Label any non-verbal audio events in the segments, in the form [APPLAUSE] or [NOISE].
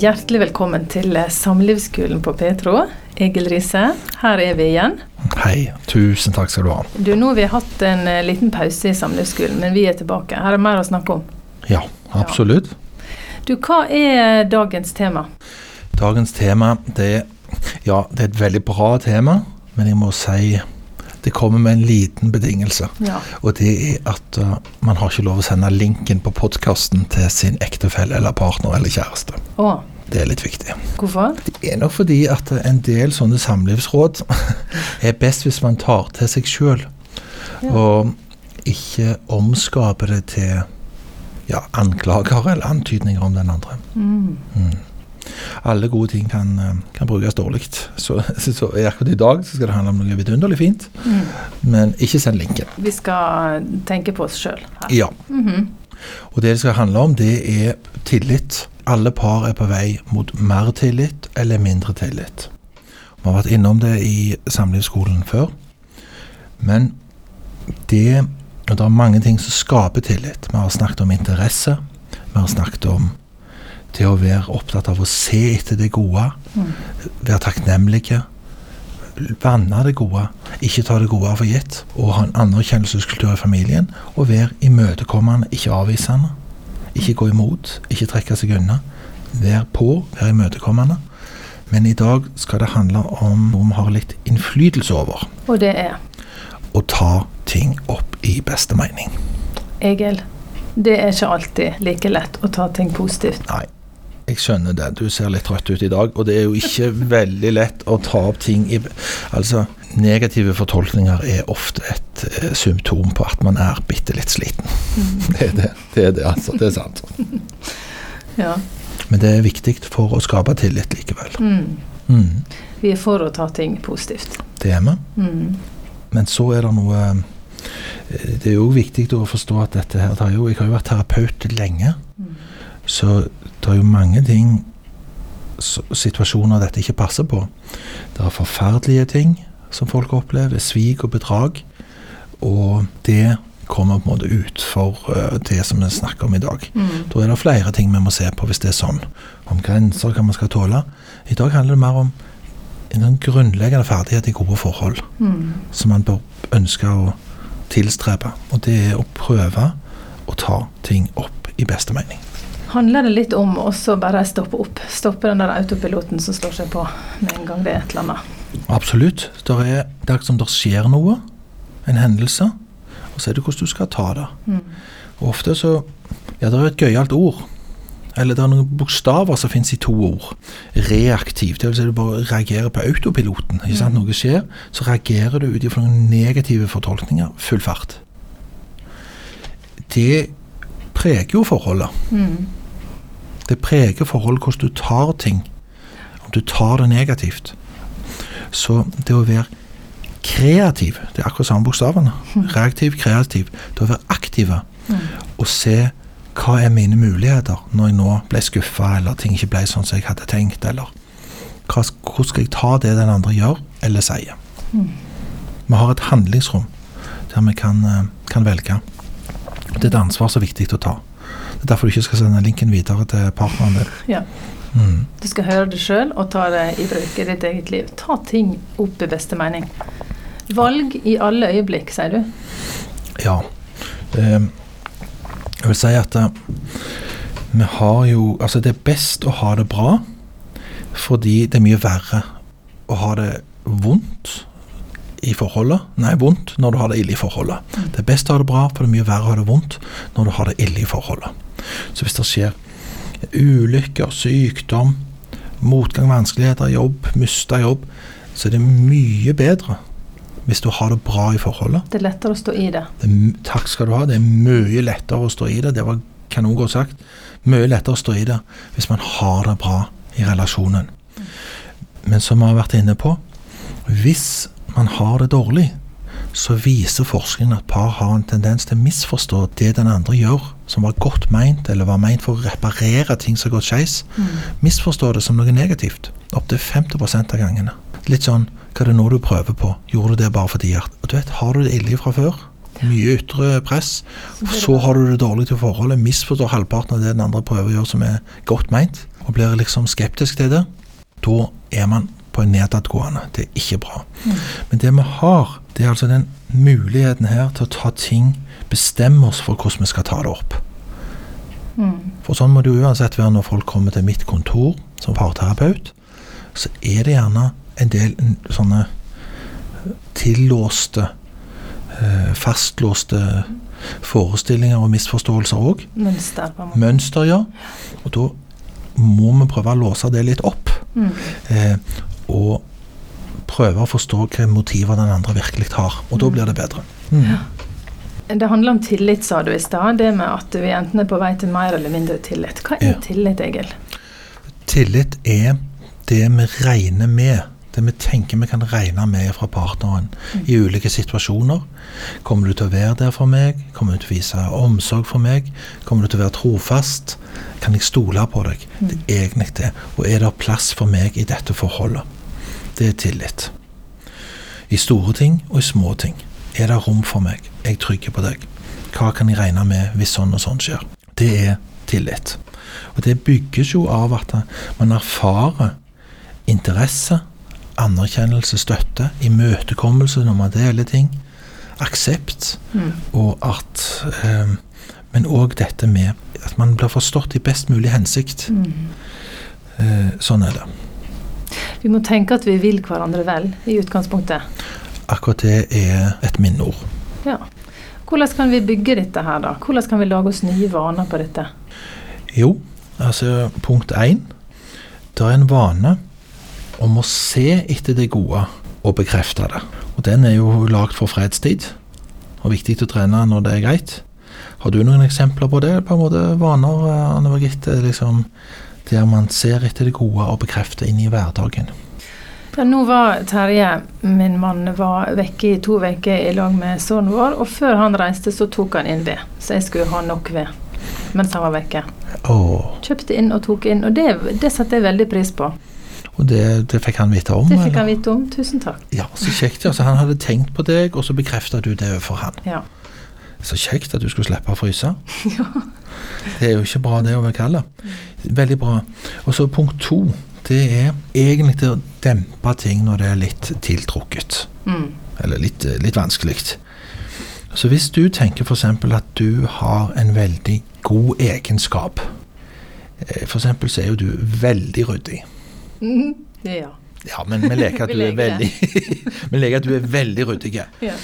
Hjertelig velkommen til Samlivsskolen på Petro. Egil Riise, her er vi igjen. Hei. Tusen takk skal du ha. Du, Nå har vi hatt en eh, liten pause i Samlivsskolen, men vi er tilbake. Her er mer å snakke om. Ja, absolutt. Du, hva er dagens tema? Dagens tema, det, ja, det er et veldig bra tema, men jeg må si det kommer med en liten betingelse. Ja. Og det er at uh, man har ikke lov å sende linken på podkasten til sin ektefelle eller partner eller kjæreste. Oh. Det er litt viktig. hvorfor? Det er nok fordi at en del sånne samlivsråd [LAUGHS] er best hvis man tar til seg sjøl, Ja. og ikke omskaper det til ja, anklager eller antydninger om den andre. Mm. Mm. Alle gode ting kan, eh, kan brukes dårlig. [LAUGHS] Så, så akkurat i dag så skal det handle om noe vidunderlig fint, Mm. men ikke send linken. Vi skal tenke på oss sjøl her. Ja. -hmm. Og det det skal handle om, det er tillit. Alle par er på vei mot mer tillit eller mindre tillit. Vi har vært innom det i samlivsskolen før. Men det det er mange ting som skaper tillit. Vi har snakket om interesse. Vi har snakket om det å være opptatt av å se etter det gode. Være takknemlige. Vanne det gode. Ikke ta det gode for gitt. Og ha en anerkjennelseskultur i familien. Og være imøtekommende, ikke avvisende. Ikke gå imot, ikke trekke seg unna. Vær på, vær imøtekommende. Men i dag skal det handle om noe vi har litt innflytelse over. Og det er Å ta ting opp i beste mening. Egil. Det er ikke alltid like lett å ta ting positivt. Nei, jeg skjønner det. Du ser litt trøtt ut i dag. Og det er jo ikke veldig lett å ta opp ting i Altså, negative fortolkninger er ofte et eh, symptom på at man er bitte litt sliten. Det er det, det er det, altså. Det er sant. [LAUGHS] Ja. Men det er viktig for å skape tillit likevel. Mm. Mm, Vi er for å ta ting positivt. det er vi. Mm. Men så er det noe eh, Det er jo viktig å forstå at dette her er jo, Jeg har jo vært terapeut lenge, Mm. så det er jo mange ting Situasjoner dette ikke passer på. Det er forferdelige ting som folk opplever. Svik og bedrag. Og det kommer på en måte ut for eh, det som vi snakker om i dag. Mm. Da er det flere ting vi må se på hvis det er sånn. Om grenser, hva man skal tåle. I dag handler det mer om en sånn grunnleggende ferdighet i gode forhold Mm. som man bør ønske å tilstrebe. Og det er å prøve å ta ting opp i beste mening. Handler det litt om også bare stoppe opp? Stoppe den der autopiloten som slår seg på med en gang det er et eller annet? Absolutt. Det er, er som det skjer noe, en hendelse, og så er det hvordan du skal ta det. Mm. Og ofte så Ja, det er et gøyalt ord. Eller det er noen bokstaver som finnes i to ord. Reaktiv. Det vil si du bare reagerer på autopiloten. Ikke sant? Mm. Noe skjer, så reagerer du ut ifra noen negative fortolkninger. Full fart. Det preger jo forholdet. Mm. Det preger forholdet hvordan du tar ting. Om du tar det negativt. Så det å være kreativ, det er akkurat samme bokstavene. [LAUGHS] Reaktiv, kreativ. Det å være aktive Mm. og se hva er mine muligheter når jeg nå ble skuffa, eller ting ikke ble sånn som jeg hadde tenkt, eller hva, hvordan skal jeg ta det den andre gjør eller sier. Mm. Vi har et handlingsrom der vi kan, eh, kan velge. Det er et ansvar som er viktig å ta. Det er derfor du ikke skal sende linken videre til partneren din. Ja. Mm. Du skal høre det sjøl og ta det i bruk i ditt eget liv. Ta ting opp i beste mening. Valg i alle øyeblikk, sier du. Ja. Eh, jeg vil si at eh, vi har jo Altså, det er best å ha det bra fordi det er mye verre å ha det vondt i forholdet. Nei, vondt når du har det ille i forholdet. Det er best å ha det bra, for det er mye verre å ha det vondt når du har det ille i forholdet. Så hvis det skjer ulykker, sykdom, motgang, vanskeligheter, jobb, mista jobb, så er det mye bedre hvis du har det bra i forholdet. Det er lettere å stå i det. Det takk skal du ha. Det er mye lettere å stå i det. Det var kanongodt sagt. Mye lettere å stå i det hvis man har det bra i relasjonen. Men som vi har vært inne på, hvis man har det dårlig, så viser forskningen at par har en tendens til å misforstå det den andre gjør, som var godt meint, eller var meint for å reparere ting som har gått skeis. Misforstå det som noe negativt. Opptil 50% av gangene. Litt sånn hva er det nå du prøver på? Gjorde du det bare fordi at og du vet, Har du det ille fra før? Mye ytre press. Så har du det dårlig til forholdet. Misforstår halvparten av det den andre prøver å gjøre som er godt meint. og blir liksom skeptisk til det, da er man på en nedadgående. Det er ikke bra. Mm. Men det vi har, det er altså den muligheten her til å ta ting Bestemme oss for hvordan vi skal ta det opp. Mm. For sånn må det jo uansett være når folk kommer til mitt kontor som parterapeut. Så er det gjerne en del sånne tillåste, eh, fastlåste forestillinger og misforståelser òg. Mønster, på en måte. Mønster, ja. Og da må vi prøve å låse det litt opp. Mm. Eh, og prøve å forstå hvilke motiver den andre virkelig har. Og da blir det bedre. Mm. Det handler om tillit, sa du i stad. Det med at vi enten er på vei til mer eller mindre tillit. Hva er Ja. tillit, Egil? Tillit er det vi regner med. Det vi tenker vi kan regne med fra partneren i ulike situasjoner. Kommer du til å være der for meg? Kommer du til å vise omsorg for meg? Kommer du til å være trofast? Kan jeg stole på deg? Det er egentlig det. Og er det plass for meg i dette forholdet? Det er tillit. I store ting og i små ting. Er det rom for meg? Jeg trygger på deg? Hva kan jeg regne med hvis sånn og sånn skjer? Det er tillit. Og det bygges jo av at man erfarer interesse, anerkjennelse, støtte, imøtekommelse når man deler ting, aksept, Mm. og at eh, Men òg dette med at man blir forstått i best mulig hensikt. Mm. Eh, sånn er det. Vi må tenke at vi vil hverandre vel, i utgangspunktet. Akkurat det er et minneord. Ja. Hvordan kan vi bygge dette her, da? Hvordan kan vi lage oss nye vaner på dette? Jo, altså punkt én. Det er en vane om å se etter det gode og bekrefte det. Og den er jo lagd for fredstid, og viktig å trene når det er greit. Har du noen eksempler på det? På en måte vaner, eh, Anne Birgitte, liksom, der man ser etter det gode og bekrefter inn i hverdagen? Ja, nå var Terje, min mann, var vekke i to uker i lag med sønnen vår. Og før han reiste, så tok han inn ved. Så jeg skulle ha nok ved mens han var vekke. Åh, Kjøpte inn og tok inn, og det, det satte jeg veldig pris på. og det, det fikk han vite om? Det fikk eller? han vite om. Tusen takk. Ja, Så kjekt. Altså, han hadde tenkt på deg, og så bekrefta du det overfor han. Ja. Så kjekt at du skulle slippe å fryse. [LAUGHS] Det er jo ikke bra, det å være kald. Veldig bra. Og så punkt to. Det er egentlig til å dempe ting når det er litt tiltrukket. Mm. Eller litt, eh, litt vanskelig. Så hvis du tenker f.eks. at du har en veldig god egenskap F.eks. så er jo du veldig ryddig. Mhm. Ja. Ja, men vi leker at du er [LAUGHS] veldig [LAUGHS] leker at du er veldig ryddig. ja.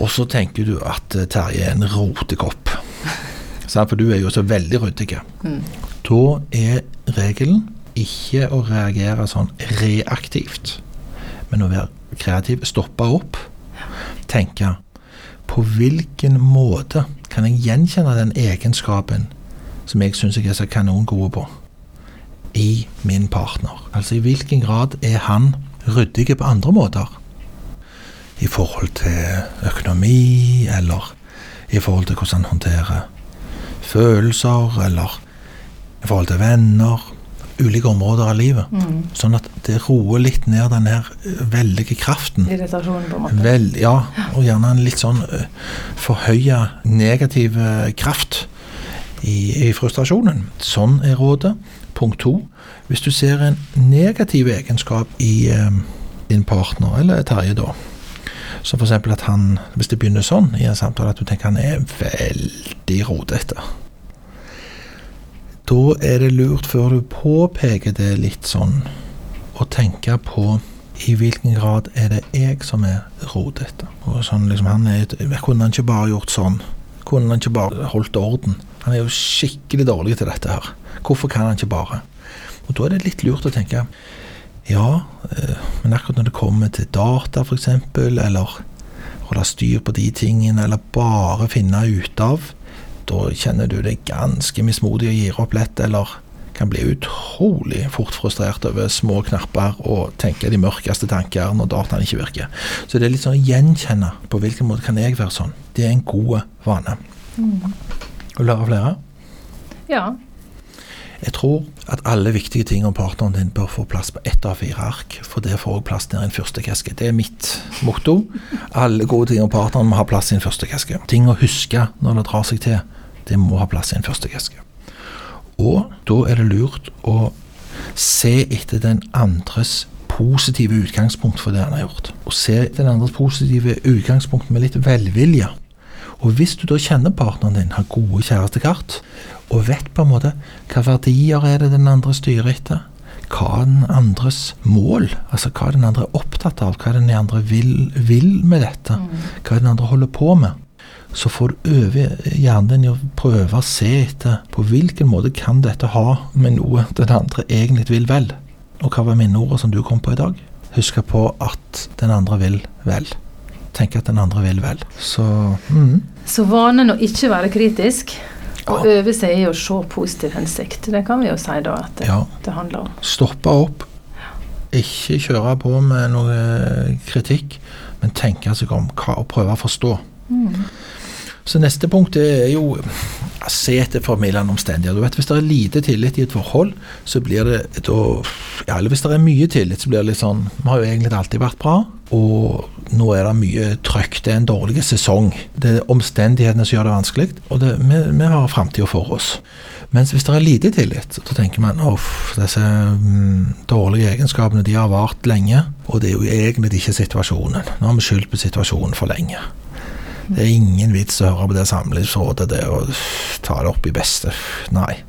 Og så tenker du at eh, Terje er en rotekopp. [LAUGHS] For du er jo så veldig ryddig. Mm. Da er regelen ikke å reagere sånn reaktivt, men å være kreativ. Stoppe opp. Tenke på hvilken måte kan jeg gjenkjenne den egenskapen som jeg syns jeg er så kanongod på, i min partner? Altså i hvilken grad er han ryddig på andre måter? I forhold til økonomi, eller i forhold til hvordan han håndterer følelser, eller i forhold til venner. Ulike områder av livet. Mm. Sånn at det roer litt ned den her eh, veldige kraften. Irritasjonen, på en måte. Vel, ja, og gjerne en litt sånn uh, forhøya negativ eh, kraft i, i frustrasjonen. Sånn er rådet. Punkt to. Hvis du ser en negativ egenskap i eh, din partner, eller Terje da, som f.eks. at han, hvis det begynner sånn i en samtale, at du tenker han er veldig rodete. Da er det lurt, før du påpeker det litt sånn, å tenke på i hvilken grad er det jeg som er rodete. Og sånn liksom, han er, kunne han ikke bare gjort sånn? Kunne han ikke bare holdt orden? Han er jo skikkelig dårlig til dette her. Hvorfor kan han ikke bare? Og da er det litt lurt å tenke ja, eh, men akkurat når det kommer til data f.eks., eller holde styr på de tingene, eller bare finne ut av, da kjenner du deg ganske mismodig og gir opp lett, eller kan bli utrolig fort frustrert over små knapper og tenke de mørkeste tanker når dataen ikke virker. Så det er litt sånn å gjenkjenne på hvilken måte kan jeg være sånn. Det er en god vane. Mm. Vil du høre flere. Ja. Jeg tror at alle viktige ting om partneren din bør få plass på ett av fire ark, for det får også plass ned i en fyrstekeske. Det er mitt motto. Alle gode ting om partneren må ha plass i en fyrstekeske. Ting å huske når det drar seg til, det må ha plass i en fyrstekeske. Og da er det lurt å se etter den andres positive utgangspunkt for det han har gjort. Og se den andres positive utgangspunkt med litt velvilje. Og hvis du da kjenner partneren din, har gode kjærestekart, og vet på en måte hva verdier er det den andre styrer etter, hva er den andres mål, altså hva er den andre er opptatt av, hva er den andre vil, vil med dette, hva er den andre holder på med, så får du øve hjernen din i å prøve å se etter på hvilken måte kan dette ha med noe den andre egentlig vil vel. Og hva var minneordet som du kom på i dag? Husk på at den andre vil vel. Tenk at den andre vil vel. Så mm, Så vanen å ikke være kritisk og Ja. øve seg i å se positiv hensikt. Det kan vi jo si da at det, Ja. det handler om. stoppe opp. Ikke kjøre på med noe kritikk, men tenke seg om hva, og prøve å forstå. Mm. Så neste punkt er jo se etter formildende omstendigheter. Du vet, Hvis det er lite tillit i et forhold, så blir det da ja, Eller hvis det er mye tillit, så blir det litt sånn Vi har jo egentlig alltid vært bra, og nå er det mye trøkk. Det er en dårlig sesong. Det er omstendighetene som gjør det vanskelig, og det, vi, vi har framtida for oss. Mens hvis det er lite tillit, så tenker man uff, disse mm, dårlige egenskapene de har vart lenge, og det er jo egentlig ikke situasjonen. Nå har vi skyldt på situasjonen for lenge. Det er ingen vits å høre på det samlivsrådet, det å ta det opp i beste. Nei.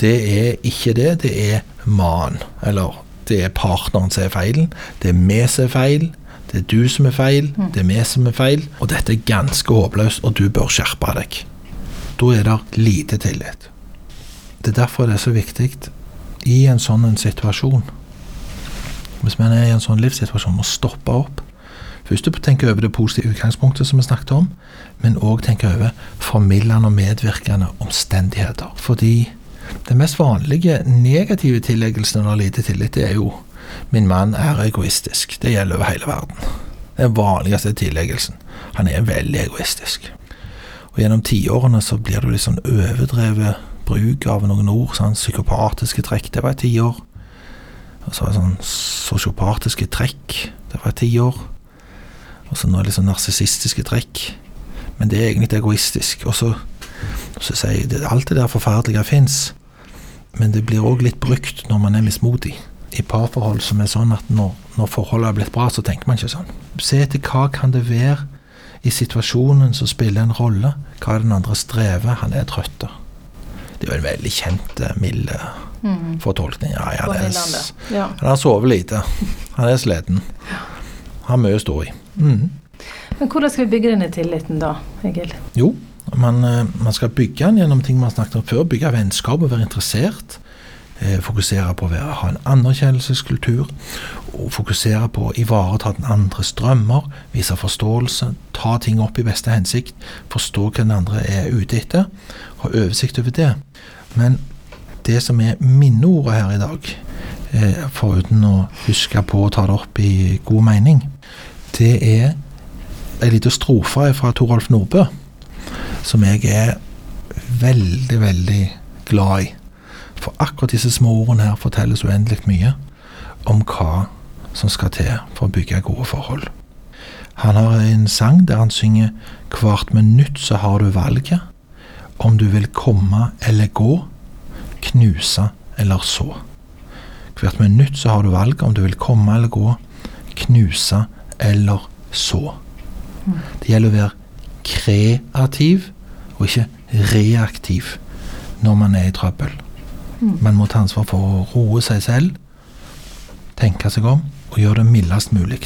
Det er ikke det. Det er mannen. Eller det er partneren som er feilen. Det er vi som er feil. Det er du som er feil. Det er vi som er feil. Og dette er ganske håpløst, og du bør skjerpe deg. Da er det lite tillit. Det er derfor det er så viktig i en sånn en situasjon, hvis man er i en sånn livssituasjon, å stoppe opp. Først tenke over det positive utgangspunktet som vi snakket om, men òg tenke over formildende og medvirkende omstendigheter. Fordi den mest vanlige negative tilleggelsen av lite tillit, det er jo 'min mann er egoistisk'. Det gjelder over hele verden. Den vanligste tilleggelsen. Han er veldig egoistisk. Og gjennom tiårene så blir det litt sånn overdrevet bruk av noen ord. sånn Psykopatiske trekk, det var et tiår. Og så var det sånn sosiopatiske trekk, det var et tiår. Og så noe litt sånn narsissistiske trekk. Men det er egentlig egoistisk. Og så, så sier jeg at alt det der forferdelige fins, men det blir òg litt brukt når man er mismodig. I parforhold som er sånn at når, når forholdet har blitt bra, så tenker man ikke sånn. Se etter hva kan det være i situasjonen som spiller en rolle. Hva er den andre strever? Han er trøtt. Det er jo en veldig kjent, eh, mild eh, Mm. fortolkning. Ja, ja, det er, Ja. han har sovet lite. Han er sliten. Har mye å stå i. Mm. Men hvordan skal vi bygge denne tilliten da, Egil? Jo, man, eh, man skal bygge den gjennom ting man har snakket om før. Bygge vennskap og være interessert. Eh, fokusere på å ha en anerkjennelseskultur. Og fokusere på å ivareta den andres drømmer. Vise forståelse. Ta ting opp i beste hensikt. Forstå hva den andre er ute etter. Ha oversikt over det. Men det som er minneordet her i dag, eh, foruten å huske på å ta det opp i god mening, det er ei lita strofe fra Torolf Nordbø som jeg er veldig, veldig glad i. For akkurat disse små ordene her fortelles uendelig mye om hva som skal til for å bygge gode forhold. Han har en sang der han synger Hvert minutt så har du valget om du vil komme eller gå, knuse eller så. Hvert minutt så har du valget om du vil komme eller gå, knuse eller så. Det gjelder å være kreativ og ikke reaktiv når man er i trøbbel. Man må ta ansvar for å roe seg selv, tenke seg om og gjøre det mildest mulig.